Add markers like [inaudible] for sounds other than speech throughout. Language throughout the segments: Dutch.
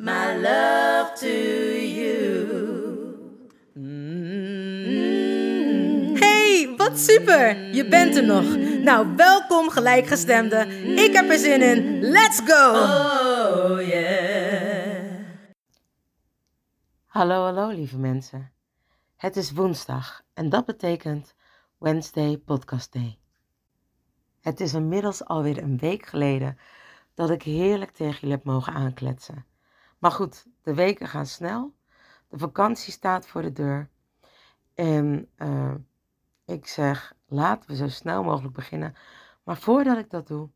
my love to you. Hey, wat super! Je bent er nog. Nou, welkom gelijkgestemde. Ik heb er zin in. Let's go! Oh yeah. Hallo, hallo lieve mensen. Het is woensdag en dat betekent Wednesday Podcast Day. Het is inmiddels alweer een week geleden dat ik heerlijk tegen jullie heb mogen aankletsen. Maar goed, de weken gaan snel, de vakantie staat voor de deur en eh, ik zeg laten we zo snel mogelijk beginnen. Maar voordat ik dat doe,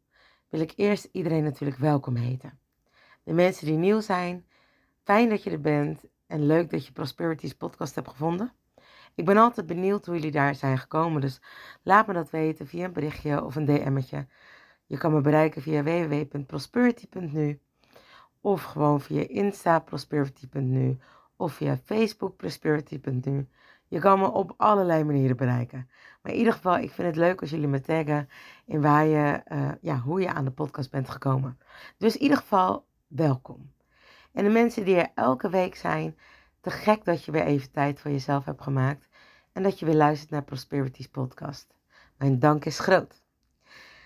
wil ik eerst iedereen natuurlijk welkom heten. De mensen die nieuw zijn, fijn dat je er bent en leuk dat je Prosperities podcast hebt gevonden. Ik ben altijd benieuwd hoe jullie daar zijn gekomen, dus laat me dat weten via een berichtje of een DM'tje. Je kan me bereiken via www.prosperity.nu of gewoon via Insta prosperity.nu of via Facebook prosperity.nu. Je kan me op allerlei manieren bereiken. Maar in ieder geval, ik vind het leuk als jullie me taggen in waar je, eh, ja, hoe je aan de podcast bent gekomen. Dus in ieder geval, welkom. En de mensen die er elke week zijn, te gek dat je weer even tijd voor jezelf hebt gemaakt en dat je weer luistert naar Prosperity's podcast. Mijn dank is groot.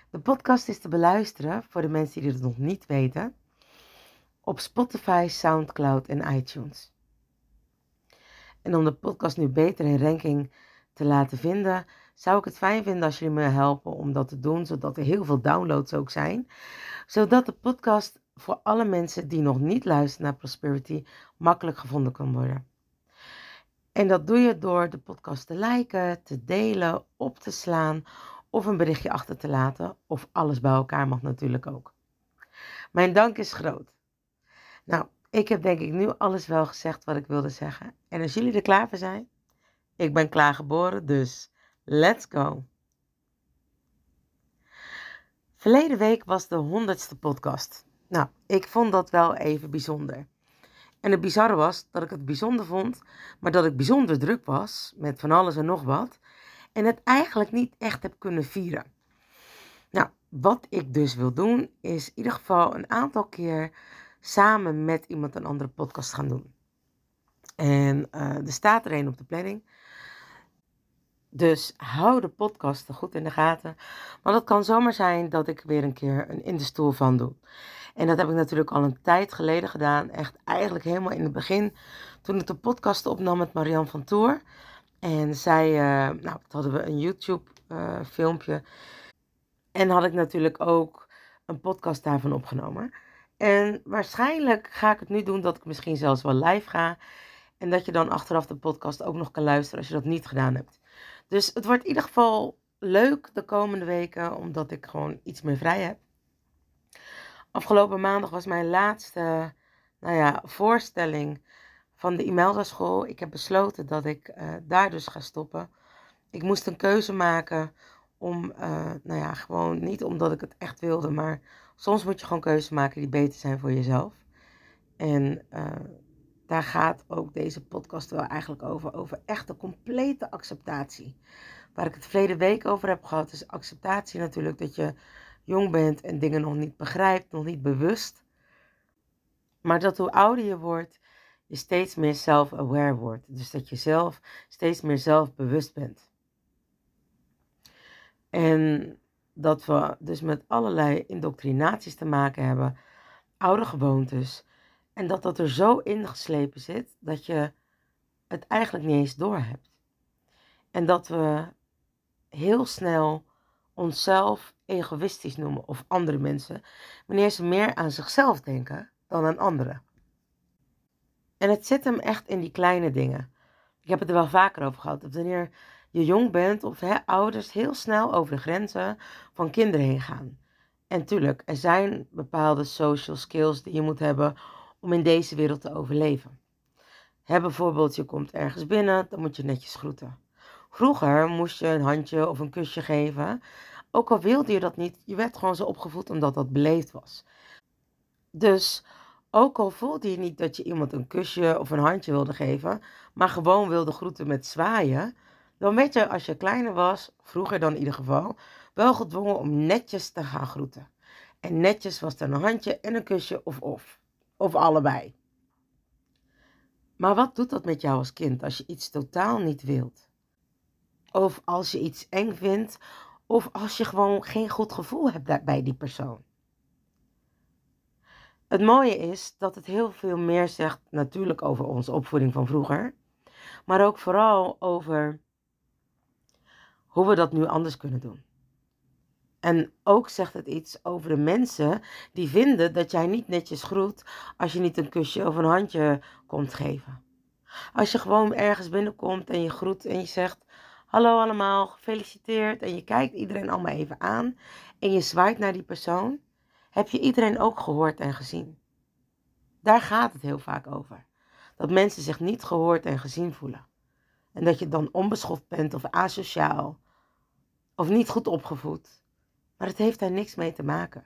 De podcast is te beluisteren voor de mensen die het nog niet weten op Spotify, SoundCloud en iTunes. En om de podcast nu beter in ranking te laten vinden, zou ik het fijn vinden als jullie me helpen om dat te doen, zodat er heel veel downloads ook zijn. Zodat de podcast voor alle mensen die nog niet luisteren naar Prosperity makkelijk gevonden kan worden. En dat doe je door de podcast te liken, te delen, op te slaan of een berichtje achter te laten. Of alles bij elkaar mag natuurlijk ook. Mijn dank is groot. Nou, ik heb denk ik nu alles wel gezegd wat ik wilde zeggen. En als jullie er klaar voor zijn, ik ben klaar geboren, dus let's go. Verleden week was de honderdste podcast. Nou, ik vond dat wel even bijzonder. En het bizarre was dat ik het bijzonder vond, maar dat ik bijzonder druk was met van alles en nog wat. En het eigenlijk niet echt heb kunnen vieren. Nou, wat ik dus wil doen, is in ieder geval een aantal keer samen met iemand een andere podcast gaan doen. En uh, er staat er een op de planning. Dus hou de podcast goed in de gaten. Want het kan zomaar zijn dat ik weer een keer een in de stoel van doe. En dat heb ik natuurlijk al een tijd geleden gedaan. Echt eigenlijk helemaal in het begin. Toen ik de podcast opnam met Marianne van Toor. En zij, uh, nou, hadden we een YouTube uh, filmpje. En had ik natuurlijk ook een podcast daarvan opgenomen. En waarschijnlijk ga ik het nu doen dat ik misschien zelfs wel live ga. En dat je dan achteraf de podcast ook nog kan luisteren als je dat niet gedaan hebt. Dus het wordt in ieder geval leuk de komende weken, omdat ik gewoon iets meer vrij heb. Afgelopen maandag was mijn laatste nou ja, voorstelling van de Imelda school. Ik heb besloten dat ik uh, daar dus ga stoppen. Ik moest een keuze maken om, uh, nou ja, gewoon niet omdat ik het echt wilde, maar soms moet je gewoon keuzes maken die beter zijn voor jezelf. En uh, daar gaat ook deze podcast wel eigenlijk over. Over echte complete acceptatie. Waar ik het verleden week over heb gehad, is acceptatie natuurlijk dat je jong bent en dingen nog niet begrijpt, nog niet bewust. Maar dat hoe ouder je wordt, je steeds meer self-aware wordt. Dus dat je zelf steeds meer zelfbewust bent. En dat we dus met allerlei indoctrinaties te maken hebben, oude gewoontes. En dat dat er zo ingeslepen zit dat je het eigenlijk niet eens doorhebt. En dat we heel snel onszelf egoïstisch noemen of andere mensen, wanneer ze meer aan zichzelf denken dan aan anderen. En het zit hem echt in die kleine dingen. Ik heb het er wel vaker over gehad. Dat wanneer je jong bent of hè, ouders heel snel over de grenzen van kinderen heen gaan. En tuurlijk, er zijn bepaalde social skills die je moet hebben om in deze wereld te overleven. Bijvoorbeeld, je komt ergens binnen, dan moet je netjes groeten. Vroeger moest je een handje of een kusje geven. Ook al wilde je dat niet, je werd gewoon zo opgevoed omdat dat beleefd was. Dus ook al voelde je niet dat je iemand een kusje of een handje wilde geven, maar gewoon wilde groeten met zwaaien, dan werd je als je kleiner was, vroeger dan in ieder geval, wel gedwongen om netjes te gaan groeten. En netjes was dan een handje en een kusje of of. Of allebei. Maar wat doet dat met jou als kind als je iets totaal niet wilt? Of als je iets eng vindt, of als je gewoon geen goed gevoel hebt bij die persoon. Het mooie is dat het heel veel meer zegt natuurlijk over onze opvoeding van vroeger, maar ook vooral over hoe we dat nu anders kunnen doen. En ook zegt het iets over de mensen die vinden dat jij niet netjes groet als je niet een kusje of een handje komt geven. Als je gewoon ergens binnenkomt en je groet en je zegt: Hallo allemaal, gefeliciteerd. En je kijkt iedereen allemaal even aan en je zwaait naar die persoon, heb je iedereen ook gehoord en gezien. Daar gaat het heel vaak over. Dat mensen zich niet gehoord en gezien voelen. En dat je dan onbeschoft bent of asociaal of niet goed opgevoed. Maar het heeft daar niks mee te maken.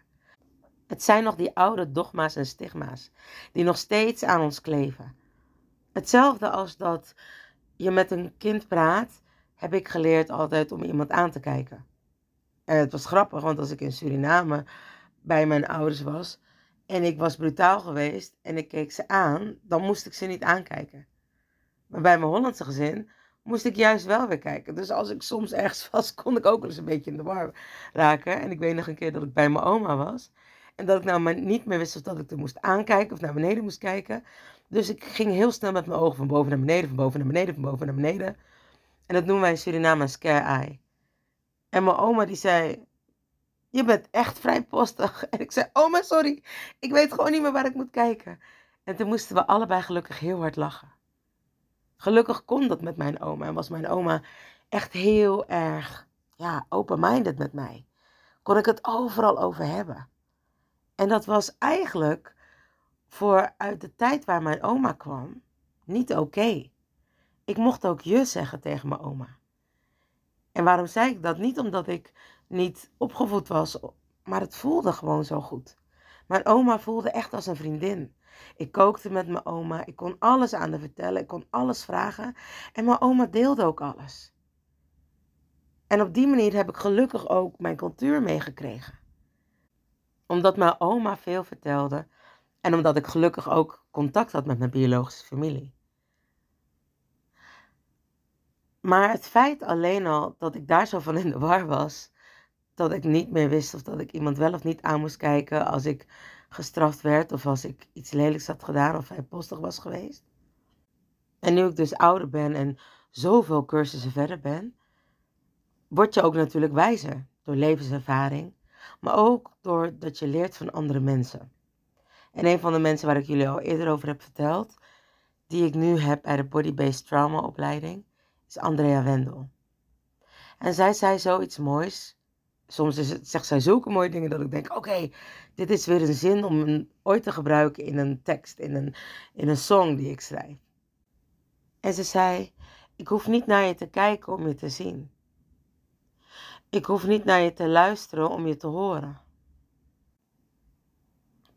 Het zijn nog die oude dogma's en stigma's die nog steeds aan ons kleven. Hetzelfde als dat je met een kind praat, heb ik geleerd altijd om iemand aan te kijken. En het was grappig, want als ik in Suriname bij mijn ouders was en ik was brutaal geweest en ik keek ze aan, dan moest ik ze niet aankijken. Maar bij mijn Hollandse gezin moest ik juist wel weer kijken. Dus als ik soms ergens [laughs] was, kon ik ook wel eens een beetje in de war raken. En ik weet nog een keer dat ik bij mijn oma was. En dat ik nou niet meer wist of dat ik er moest aankijken of naar beneden moest kijken. Dus ik ging heel snel met mijn ogen van boven naar beneden, van boven naar beneden, van boven naar beneden. En dat noemen wij in Suriname scare eye. En mijn oma die zei, je bent echt vrijpostig. [laughs] En ik zei, oma sorry, ik weet gewoon niet meer waar ik moet kijken. En toen moesten we allebei gelukkig heel hard lachen. Gelukkig kon dat met mijn oma en was mijn oma echt heel erg ja, open-minded met mij. Kon ik het overal over hebben. En dat was eigenlijk voor uit de tijd waar mijn oma kwam niet oké. Ik mocht ook je zeggen tegen mijn oma. En waarom zei ik dat? Niet omdat ik niet opgevoed was, maar het voelde gewoon zo goed. Mijn oma voelde echt als een vriendin. Ik kookte met mijn oma, ik kon alles aan haar vertellen, ik kon alles vragen en mijn oma deelde ook alles. En op die manier heb ik gelukkig ook mijn cultuur meegekregen. Omdat mijn oma veel vertelde en omdat ik gelukkig ook contact had met mijn biologische familie. Maar het feit alleen al dat ik daar zo van in de war was, dat ik niet meer wist of dat ik iemand wel of niet aan moest kijken als ik gestraft werd of als ik iets lelijks had gedaan of postig was geweest. En nu ik dus ouder ben en zoveel cursussen verder ben, word je ook natuurlijk wijzer door levenservaring, maar ook doordat je leert van andere mensen. En een van de mensen waar ik jullie al eerder over heb verteld, die ik nu heb bij de Body-Based Trauma opleiding, is Andrea Wendel. En zij zei zoiets moois soms is het, zegt zij zulke mooie dingen dat ik denk: oké, dit is weer een zin om ooit te gebruiken in een tekst, in een, in een song die ik schrijf. En ze zei: Ik hoef niet naar je te kijken om je te zien. Ik hoef niet naar je te luisteren om je te horen.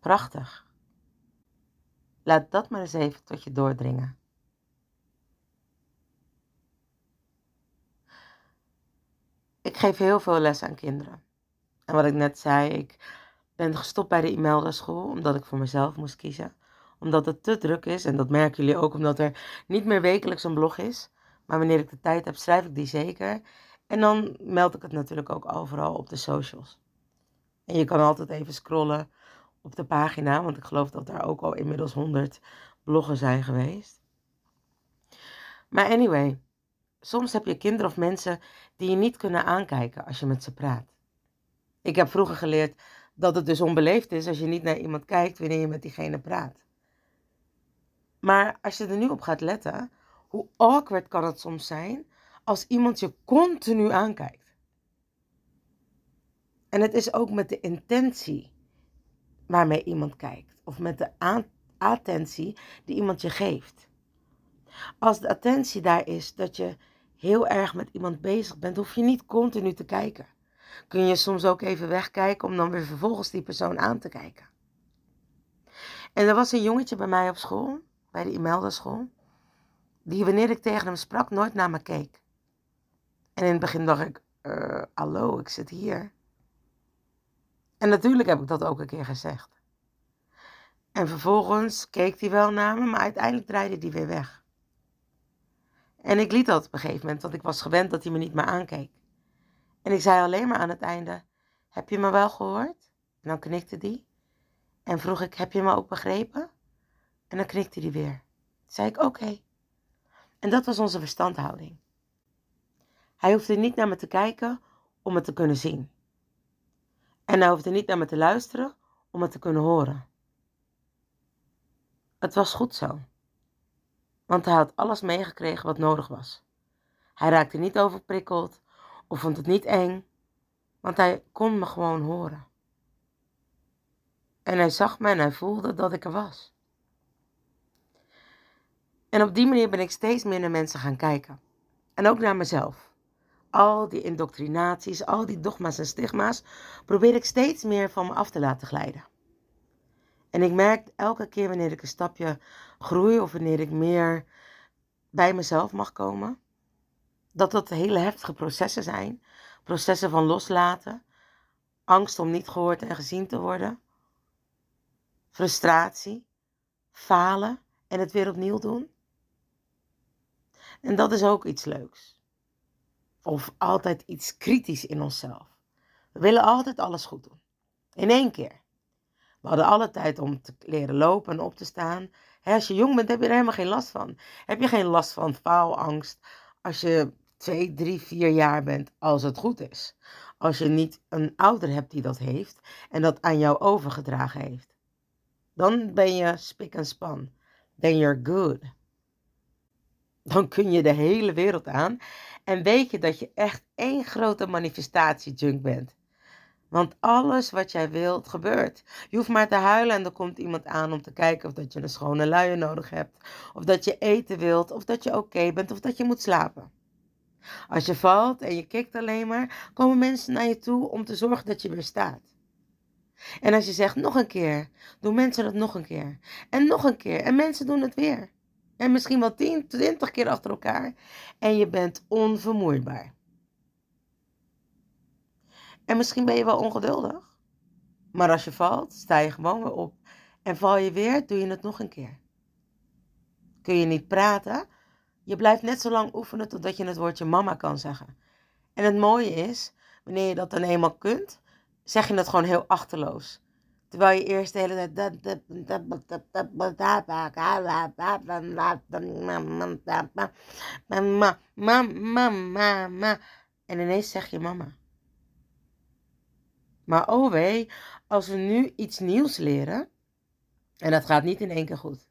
Prachtig. Laat dat maar eens even tot je doordringen. Ik geef heel veel les aan kinderen. En wat ik net zei, ik ben gestopt bij de Imelda school omdat ik voor mezelf moest kiezen. Omdat het te druk is en dat merken jullie ook omdat er niet meer wekelijks een blog is. Maar wanneer ik de tijd heb, schrijf ik die zeker. En dan meld ik het natuurlijk ook overal op de socials. En je kan altijd even scrollen op de pagina, want ik geloof dat daar ook al inmiddels 100 bloggen zijn geweest. Maar anyway, soms heb je kinderen of mensen die je niet kunnen aankijken als je met ze praat. Ik heb vroeger geleerd dat het dus onbeleefd is als je niet naar iemand kijkt wanneer je met diegene praat. Maar als je er nu op gaat letten, hoe awkward kan het soms zijn als iemand je continu aankijkt? En het is ook met de intentie waarmee iemand kijkt, of met de attentie die iemand je geeft. Als de attentie daar is dat je heel erg met iemand bezig bent, hoef je niet continu te kijken. Kun je soms ook even wegkijken om dan weer vervolgens die persoon aan te kijken. En er was een jongetje bij mij op school, bij de Imelda school, die wanneer ik tegen hem sprak nooit naar me keek. En in het begin dacht ik, uh, hallo, ik zit hier. En natuurlijk heb ik dat ook een keer gezegd. En vervolgens keek hij wel naar me, maar uiteindelijk draaide hij weer weg. En ik liet dat op een gegeven moment, want ik was gewend dat hij me niet meer aankeek. En ik zei alleen maar aan het einde: Heb je me wel gehoord? En dan knikte hij. En vroeg ik: Heb je me ook begrepen? En dan knikte hij weer. Toen zei ik: Oké. En dat was onze verstandhouding. Hij hoefde niet naar me te kijken om het te kunnen zien. En hij hoefde niet naar me te luisteren om het te kunnen horen. Het was goed zo. Want hij had alles meegekregen wat nodig was. Hij raakte niet overprikkeld of vond het niet eng, want hij kon me gewoon horen. En hij zag me en hij voelde dat ik er was. En op die manier ben ik steeds meer naar mensen gaan kijken. En ook naar mezelf. Al die indoctrinaties, al die dogma's en stigma's probeer ik steeds meer van me af te laten glijden. En ik merk elke keer wanneer ik een stapje groei of wanneer ik meer bij mezelf mag komen, dat dat hele heftige processen zijn. Processen van loslaten, angst om niet gehoord en gezien te worden, frustratie, falen en het weer opnieuw doen. En dat is ook iets leuks. Of altijd iets kritisch in onszelf. We willen altijd alles goed doen. In één keer. We hadden alle tijd om te leren lopen en op te staan. als je jong bent, heb je er helemaal geen last van. Heb je geen last van faalangst als je twee, drie, vier jaar bent, als het goed is. Als je niet een ouder hebt die dat heeft en dat aan jou overgedragen heeft. Dan ben je spik en span. Then you're good. Dan kun je de hele wereld aan en weet je dat je echt één grote manifestatie-junk bent. Want alles wat jij wilt, gebeurt. Je hoeft maar te huilen en er komt iemand aan om te kijken of dat je een schone luier nodig hebt. Of dat je eten wilt, of dat je oké bent, of dat je moet slapen. Als je valt en je kikt alleen maar, komen mensen naar je toe om te zorgen dat je weer staat. En als je zegt nog een keer, doen mensen dat nog een keer. En nog een keer. En mensen doen het weer. En misschien wel 10, 20 keer achter elkaar. En je bent onvermoeibaar. En misschien ben je wel ongeduldig. Maar als je valt, sta je gewoon weer op. En val je weer, doe je het nog een keer. Kun je niet praten? Je blijft net zo lang oefenen totdat je het woordje mama kan zeggen. En het mooie is, wanneer je dat dan eenmaal kunt, zeg je het gewoon heel achterloos. Terwijl je eerst de hele tijd. En ineens zeg je mama. Maar oh wee, als we nu iets nieuws leren, en dat gaat niet in één keer goed.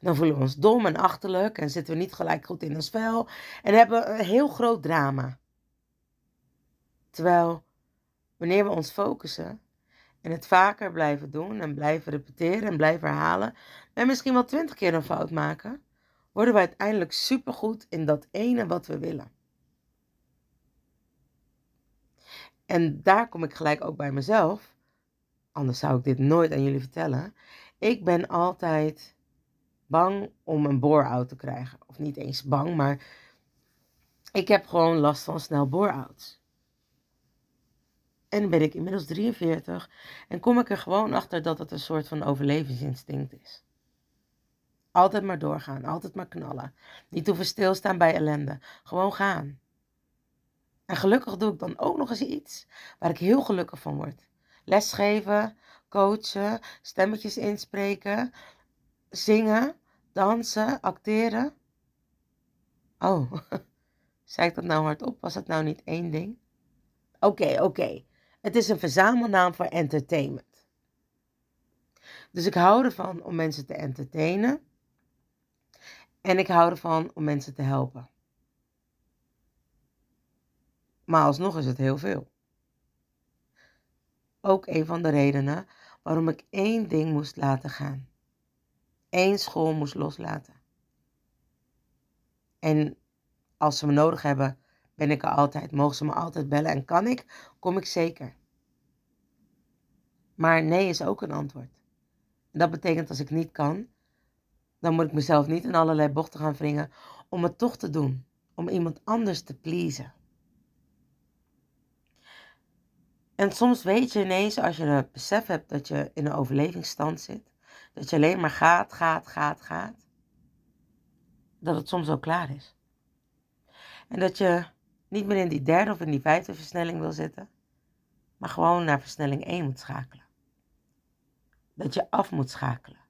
Dan voelen we ons dom en achterlijk en zitten we niet gelijk goed in ons vel en hebben we een heel groot drama. Terwijl, wanneer we ons focussen en het vaker blijven doen en blijven repeteren en blijven herhalen en misschien wel twintig keer een fout maken, worden we uiteindelijk supergoed in dat ene wat we willen. En daar kom ik gelijk ook bij mezelf. Anders zou ik dit nooit aan jullie vertellen. Ik ben altijd bang om een bore-out te krijgen. Of niet eens bang, maar ik heb gewoon last van snel bore-outs. En ben ik inmiddels 43 en kom ik er gewoon achter dat het een soort van overlevingsinstinct is. Altijd maar doorgaan, altijd maar knallen. Niet hoeven stilstaan bij ellende. Gewoon gaan. En gelukkig doe ik dan ook nog eens iets waar ik heel gelukkig van word. Lesgeven, coachen, stemmetjes inspreken, zingen, dansen, acteren. Oh, [laughs] zei ik dat nou hardop? Was het nou niet één ding? Oké, oké. Het is een verzamelnaam voor entertainment. Dus ik hou ervan om mensen te entertainen. En ik hou ervan om mensen te helpen. Maar alsnog is het heel veel. Ook een van de redenen waarom ik één ding moest laten gaan. Eén school moest loslaten. En als ze me nodig hebben, ben ik er altijd. Mogen ze me altijd bellen en kan ik, kom ik zeker. Maar nee is ook een antwoord. En dat betekent als ik niet kan, dan moet ik mezelf niet in allerlei bochten gaan wringen om het toch te doen. Om iemand anders te pleasen. En soms weet je ineens, als je het besef hebt dat je in een overlevingsstand zit, dat je alleen maar gaat, gaat, gaat, gaat, dat het soms al klaar is. En dat je niet meer in die derde of in die vijfde versnelling wil zitten, maar gewoon naar versnelling 1 moet schakelen. Dat je af moet schakelen.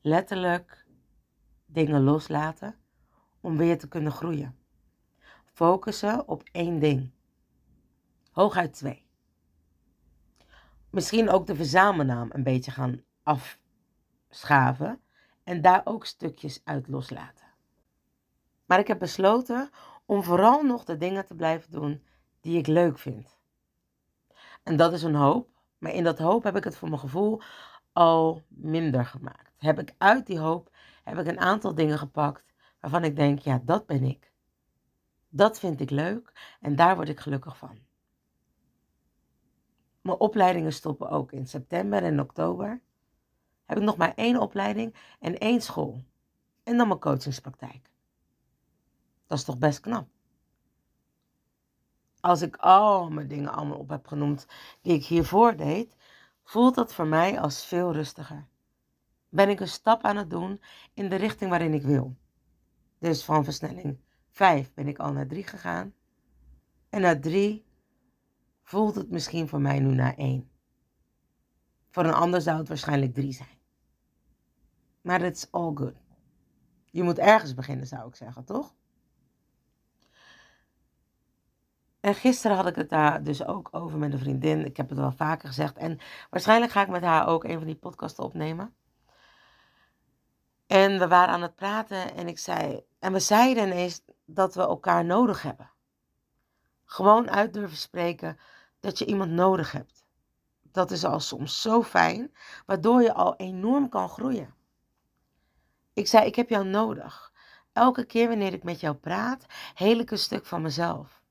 Letterlijk dingen loslaten om weer te kunnen groeien. Focussen op één ding. Hooguit twee. Misschien ook de verzamelnaam een beetje gaan afschaven en daar ook stukjes uit loslaten. Maar ik heb besloten om vooral nog de dingen te blijven doen die ik leuk vind. En dat is een hoop, maar in dat hoop heb ik het voor mijn gevoel al minder gemaakt. Heb ik uit die hoop heb ik een aantal dingen gepakt waarvan ik denk, ja, dat ben ik. Dat vind ik leuk en daar word ik gelukkig van. Mijn opleidingen stoppen ook in september en oktober. Heb ik nog maar één opleiding en één school. En dan mijn coachingspraktijk. Dat is toch best knap. Als ik al mijn dingen allemaal op heb genoemd die ik hiervoor deed, voelt dat voor mij als veel rustiger. Ben ik een stap aan het doen in de richting waarin ik wil. Dus van versnelling 5 ben ik al naar 3 gegaan. En na 3 voelt het misschien voor mij nu naar 1. Voor een ander zou het waarschijnlijk 3 zijn. Maar it's all good. Je moet ergens beginnen, zou ik zeggen, toch? En gisteren had ik het daar dus ook over met een vriendin. Ik heb het wel vaker gezegd. En waarschijnlijk ga ik met haar ook een van die podcasten opnemen. En we waren aan het praten en ik zei. En we zeiden ineens dat we elkaar nodig hebben. Gewoon uit durven spreken dat je iemand nodig hebt. Dat is al soms zo fijn, waardoor je al enorm kan groeien. Ik zei: Ik heb jou nodig. Elke keer wanneer ik met jou praat, heel ik een stuk van mezelf.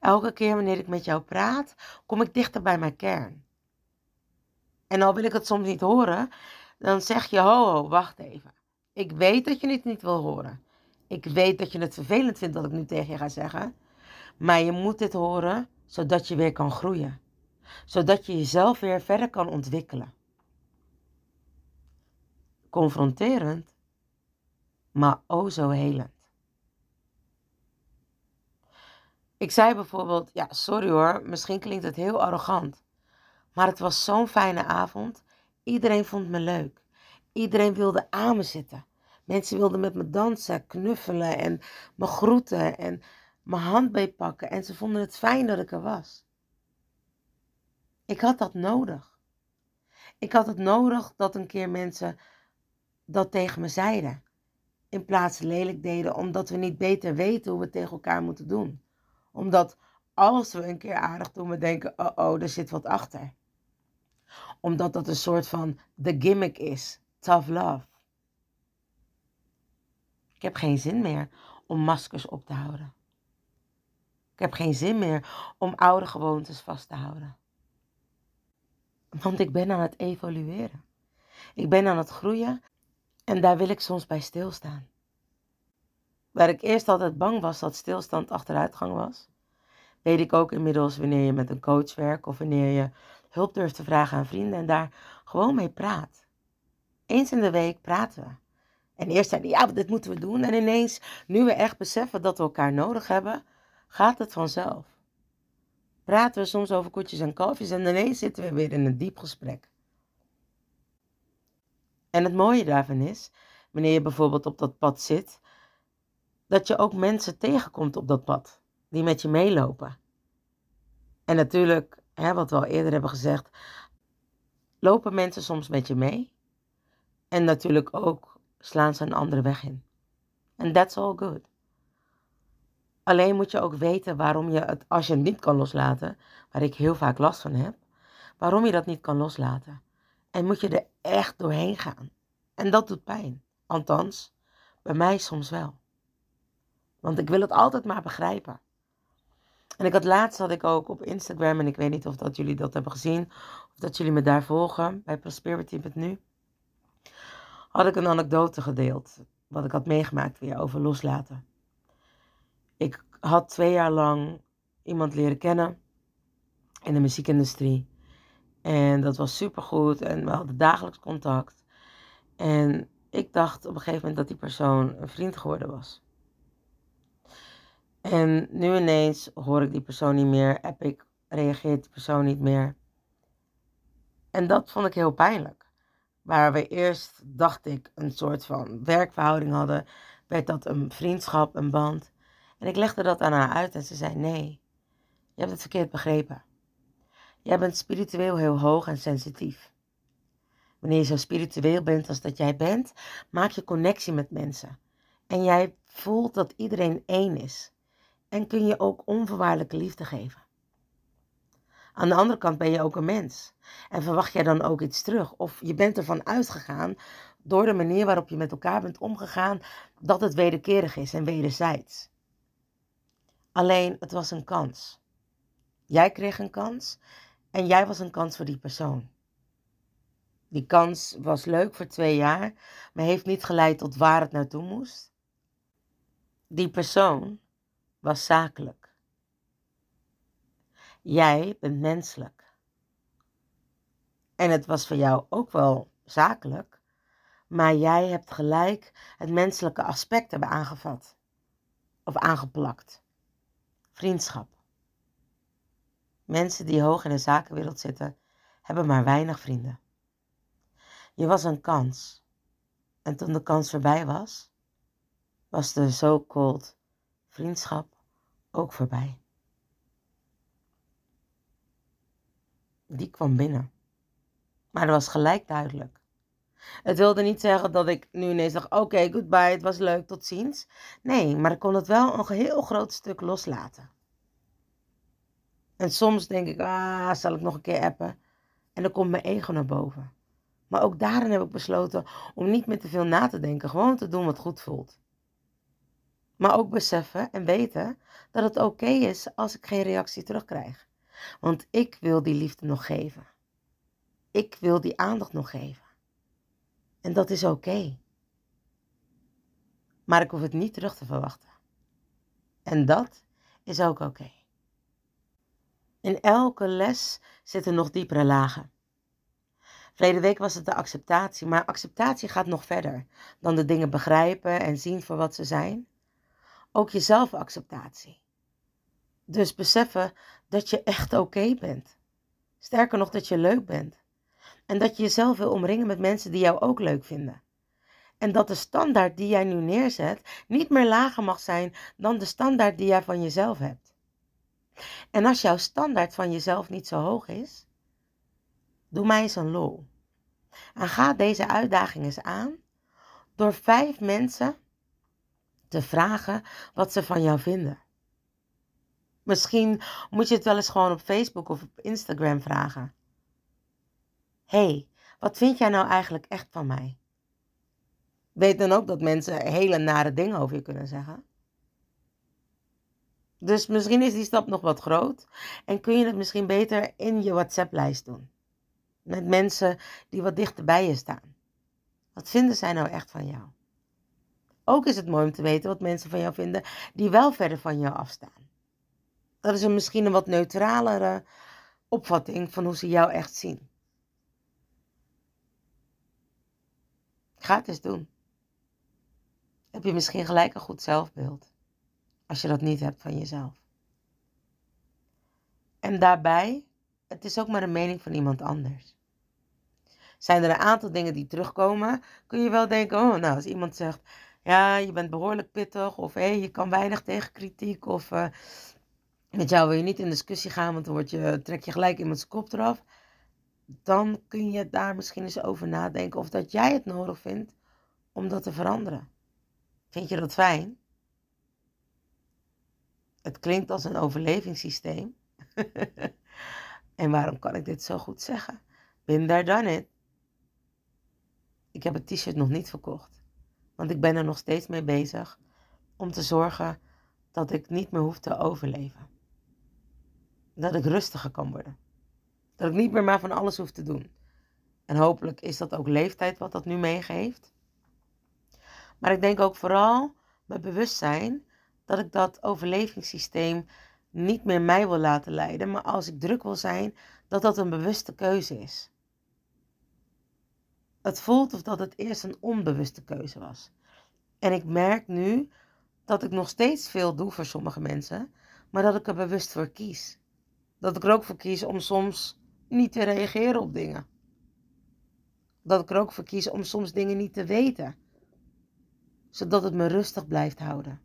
Elke keer wanneer ik met jou praat, kom ik dichter bij mijn kern. En al wil ik het soms niet horen, dan zeg je: ho, ho, wacht even. Ik weet dat je het niet wil horen. Ik weet dat je het vervelend vindt dat ik nu tegen je ga zeggen. Maar je moet dit horen, zodat je weer kan groeien. Zodat je jezelf weer verder kan ontwikkelen. Confronterend, maar o zo helend. Ik zei bijvoorbeeld, ja, sorry hoor, misschien klinkt het heel arrogant. Maar het was zo'n fijne avond. Iedereen vond me leuk. Iedereen wilde aan me zitten. Mensen wilden met me dansen, knuffelen en me groeten en mijn hand pakken. En ze vonden het fijn dat ik er was. Ik had dat nodig. Ik had het nodig dat een keer mensen dat tegen me zeiden. In plaats lelijk deden, omdat we niet beter weten hoe we tegen elkaar moeten doen omdat als we een keer aardig doen, we denken, oh oh, er zit wat achter. Omdat dat een soort van de gimmick is. Tough love. Ik heb geen zin meer om maskers op te houden. Ik heb geen zin meer om oude gewoontes vast te houden. Want ik ben aan het evolueren. Ik ben aan het groeien en daar wil ik soms bij stilstaan. Waar ik eerst altijd bang was dat stilstand achteruitgang was, weet ik ook inmiddels wanneer je met een coach werkt of wanneer je hulp durft te vragen aan vrienden en daar gewoon mee praat. Eens in de week praten we. En eerst zeiden ja, dit moeten we doen. En ineens, nu we echt beseffen dat we elkaar nodig hebben, gaat het vanzelf. Praten we soms over koetjes en kalfjes en ineens zitten we weer in een diep gesprek. En het mooie daarvan is, wanneer je bijvoorbeeld op dat pad zit, dat je ook mensen tegenkomt op dat pad die met je meelopen. En natuurlijk, hè, wat we al eerder hebben gezegd, lopen mensen soms met je mee. En natuurlijk ook slaan ze een andere weg in. En that's all good. Alleen moet je ook weten waarom je het, als je het niet kan loslaten, waar ik heel vaak last van heb, waarom je dat niet kan loslaten. En moet je er echt doorheen gaan. En dat doet pijn. Althans, bij mij soms wel. Want ik wil het altijd maar begrijpen. En ik had laatst had ik ook op Instagram, en ik weet niet of dat jullie dat hebben gezien, of dat jullie me daar volgen, bij Prosperity met nu, had ik een anekdote gedeeld, wat ik had meegemaakt weer over loslaten. Ik had twee jaar lang iemand leren kennen in de muziekindustrie. En dat was supergoed en we hadden dagelijks contact. En ik dacht op een gegeven moment dat die persoon een vriend geworden was. En nu ineens hoor ik die persoon niet meer, app ik, reageert die persoon niet meer. En dat vond ik heel pijnlijk. Waar we eerst, dacht ik, een soort van werkverhouding hadden, werd dat een vriendschap, een band. En ik legde dat aan haar uit en ze zei: Nee, je hebt het verkeerd begrepen. Jij bent spiritueel heel hoog en sensitief. Wanneer je zo spiritueel bent als dat jij bent, maak je connectie met mensen. En jij voelt dat iedereen één is. En kun je ook onvoorwaardelijke liefde geven. Aan de andere kant ben je ook een mens. En verwacht jij dan ook iets terug? Of je bent ervan uitgegaan, door de manier waarop je met elkaar bent omgegaan, dat het wederkerig is en wederzijds. Alleen, het was een kans. Jij kreeg een kans en jij was een kans voor die persoon. Die kans was leuk voor twee jaar, maar heeft niet geleid tot waar het naartoe moest. Die persoon was zakelijk. Jij bent menselijk. En het was voor jou ook wel zakelijk, maar jij hebt gelijk het menselijke aspect hebben aangevat of aangeplakt. Vriendschap. Mensen die hoog in de zakenwereld zitten, hebben maar weinig vrienden. Je was een kans. En toen de kans voorbij was, was de so-called vriendschap ook voorbij. Die kwam binnen. Maar dat was gelijk duidelijk. Het wilde niet zeggen dat ik nu ineens dacht: oké, goodbye, het was leuk, tot ziens. Nee, maar ik kon het wel een heel groot stuk loslaten. En soms denk ik: ah, zal ik nog een keer appen? En dan komt mijn ego naar boven. Maar ook daarin heb ik besloten om niet meer te veel na te denken, gewoon te doen wat goed voelt. Maar ook beseffen en weten dat het oké is als ik geen reactie terugkrijg. Want ik wil die liefde nog geven. Ik wil die aandacht nog geven. En dat is oké. Maar ik hoef het niet terug te verwachten. En dat is ook oké. In elke les zitten nog diepere lagen. Verleden week was het de acceptatie, maar acceptatie gaat nog verder dan de dingen begrijpen en zien voor wat ze zijn. Ook je zelfacceptatie. Dus beseffen dat je echt oké bent. Sterker nog, dat je leuk bent. En dat je jezelf wil omringen met mensen die jou ook leuk vinden. En dat de standaard die jij nu neerzet niet meer lager mag zijn dan de standaard die jij van jezelf hebt. En als jouw standaard van jezelf niet zo hoog is, doe mij eens een lol. En ga deze uitdaging eens aan door vijf mensen te vragen wat ze van jou vinden. Misschien moet je het wel eens gewoon op Facebook of op Instagram vragen. Hey, wat vind jij nou eigenlijk echt van mij? Weet dan ook dat mensen hele nare dingen over je kunnen zeggen. Dus misschien is die stap nog wat groot en kun je het misschien beter in je WhatsApp-lijst doen. Met mensen die wat dichter bij je staan. Wat vinden zij nou echt van jou? Ook is het mooi om te weten wat mensen van jou vinden die wel verder van jou afstaan. Dat is een misschien een wat neutralere opvatting van hoe ze jou echt zien. Ga het eens doen. Heb je misschien gelijk een goed zelfbeeld, als je dat niet hebt van jezelf. En daarbij, het is ook maar de mening van iemand anders. Zijn er een aantal dingen die terugkomen, kun je wel denken, oh nou, als iemand zegt, ja, je bent behoorlijk pittig of hé, je kan weinig tegen kritiek of uh, met jou wil je niet in discussie gaan, want dan word je, trek je gelijk iemands kop eraf. Dan kun je daar misschien eens over nadenken of dat jij het nodig vindt om dat te veranderen. Vind je dat fijn? Het klinkt als een overlevingssysteem. [laughs] en waarom kan ik dit zo goed zeggen? Bin daar dan it. Ik heb het t-shirt nog niet verkocht. Want ik ben er nog steeds mee bezig om te zorgen dat ik niet meer hoef te overleven. Dat ik rustiger kan worden. Dat ik niet meer maar van alles hoef te doen. En hopelijk is dat ook leeftijd wat dat nu meegeeft. Maar ik denk ook vooral met bewustzijn dat ik dat overlevingssysteem niet meer mij wil laten leiden, maar als ik druk wil zijn, dat dat een bewuste keuze is. Het voelt of dat het eerst een onbewuste keuze was. En ik merk nu dat ik nog steeds veel doe voor sommige mensen, maar dat ik er bewust voor kies. Dat ik er ook voor kies om soms niet te reageren op dingen. Dat ik er ook voor kies om soms dingen niet te weten, zodat het me rustig blijft houden.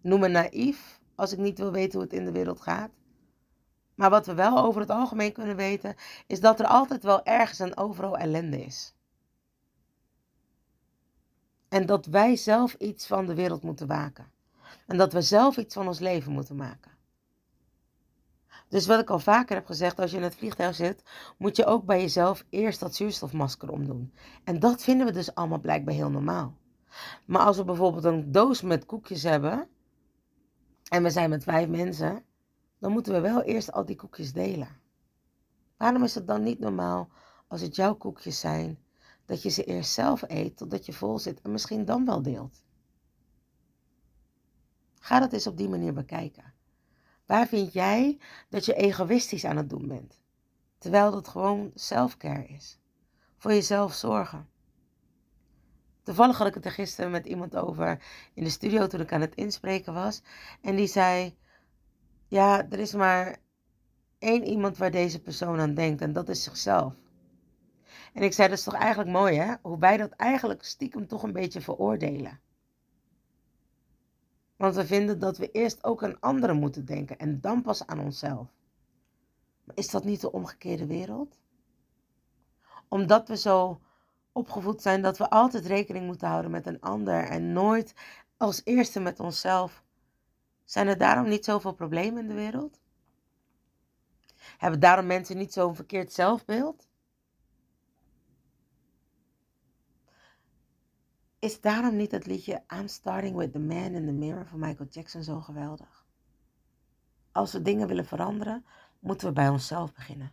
Noem me naïef als ik niet wil weten hoe het in de wereld gaat. Maar wat we wel over het algemeen kunnen weten, is dat er altijd wel ergens en overal ellende is. En dat wij zelf iets van de wereld moeten waken. En dat we zelf iets van ons leven moeten maken. Dus wat ik al vaker heb gezegd, als je in het vliegtuig zit, moet je ook bij jezelf eerst dat zuurstofmasker omdoen. En dat vinden we dus allemaal blijkbaar heel normaal. Maar als we bijvoorbeeld een doos met koekjes hebben, en we zijn met vijf mensen, dan moeten we wel eerst al die koekjes delen. Waarom is het dan niet normaal als het jouw koekjes zijn, dat je ze eerst zelf eet totdat je vol zit en misschien dan wel deelt? Ga dat eens op die manier bekijken. Waar vind jij dat je egoïstisch aan het doen bent? Terwijl dat gewoon selfcare is. Voor jezelf zorgen. Toevallig had ik het er gisteren met iemand over in de studio toen ik aan het inspreken was. En die zei: Ja, er is maar één iemand waar deze persoon aan denkt en dat is zichzelf. En ik zei: Dat is toch eigenlijk mooi, hè? Hoe wij dat eigenlijk stiekem toch een beetje veroordelen. Want we vinden dat we eerst ook aan anderen moeten denken en dan pas aan onszelf. Maar is dat niet de omgekeerde wereld? Omdat we zo opgevoed zijn dat we altijd rekening moeten houden met een ander en nooit als eerste met onszelf. Zijn er daarom niet zoveel problemen in de wereld? Hebben daarom mensen niet zo'n verkeerd zelfbeeld? Is daarom niet het liedje I'm Starting with the Man in the Mirror van Michael Jackson zo geweldig? Als we dingen willen veranderen, moeten we bij onszelf beginnen.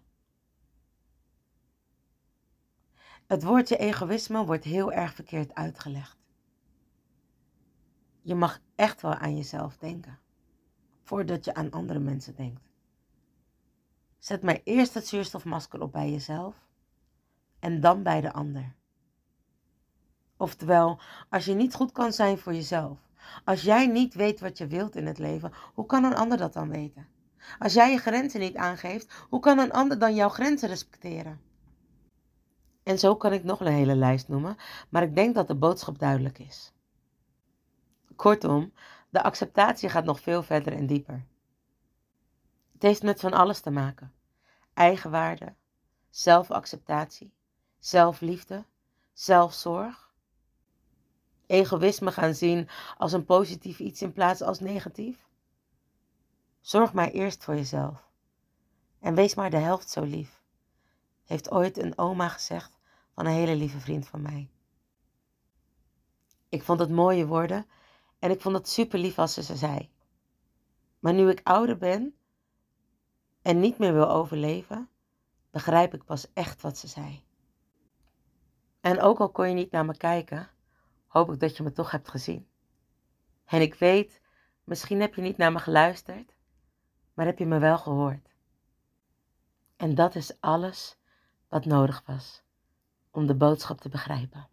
Het woordje egoïsme wordt heel erg verkeerd uitgelegd. Je mag echt wel aan jezelf denken, voordat je aan andere mensen denkt. Zet maar eerst het zuurstofmasker op bij jezelf en dan bij de ander. Oftewel, als je niet goed kan zijn voor jezelf, als jij niet weet wat je wilt in het leven, hoe kan een ander dat dan weten? Als jij je grenzen niet aangeeft, hoe kan een ander dan jouw grenzen respecteren? En zo kan ik nog een hele lijst noemen, maar ik denk dat de boodschap duidelijk is. Kortom, de acceptatie gaat nog veel verder en dieper. Het heeft met van alles te maken: eigenwaarde, zelfacceptatie, zelfliefde, zelfzorg. Egoïsme gaan zien als een positief iets in plaats als negatief. Zorg maar eerst voor jezelf en wees maar de helft zo lief, heeft ooit een oma gezegd van een hele lieve vriend van mij. Ik vond het mooie woorden en ik vond het super lief als ze ze zei. Maar nu ik ouder ben en niet meer wil overleven, begrijp ik pas echt wat ze zei. En ook al kon je niet naar me kijken, hoop ik dat je me toch hebt gezien. En ik weet, misschien heb je niet naar me geluisterd, maar heb je me wel gehoord. En dat is alles wat nodig was om de boodschap te begrijpen.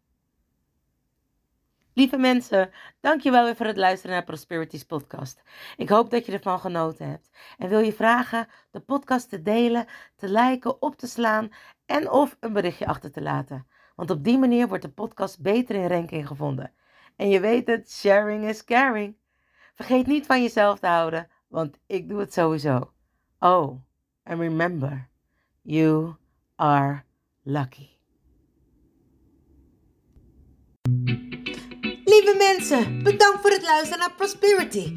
Lieve mensen, dankjewel weer voor het luisteren naar Prosperities podcast. Ik hoop dat je ervan genoten hebt. En wil je vragen de podcast te delen, te liken, op te slaan en of een berichtje achter te laten. Want op die manier wordt de podcast beter in ranking gevonden. En je weet het, sharing is caring. Vergeet niet van jezelf te houden, want ik doe het sowieso. Oh, and remember, you are lucky. Lieve mensen, bedankt voor het luisteren naar Prosperity,